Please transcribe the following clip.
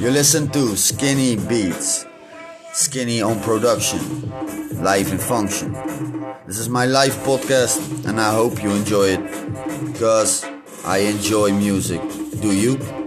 You listen to Skinny Beats, Skinny on production, Life in function. This is my live podcast, and I hope you enjoy it because I enjoy music. Do you?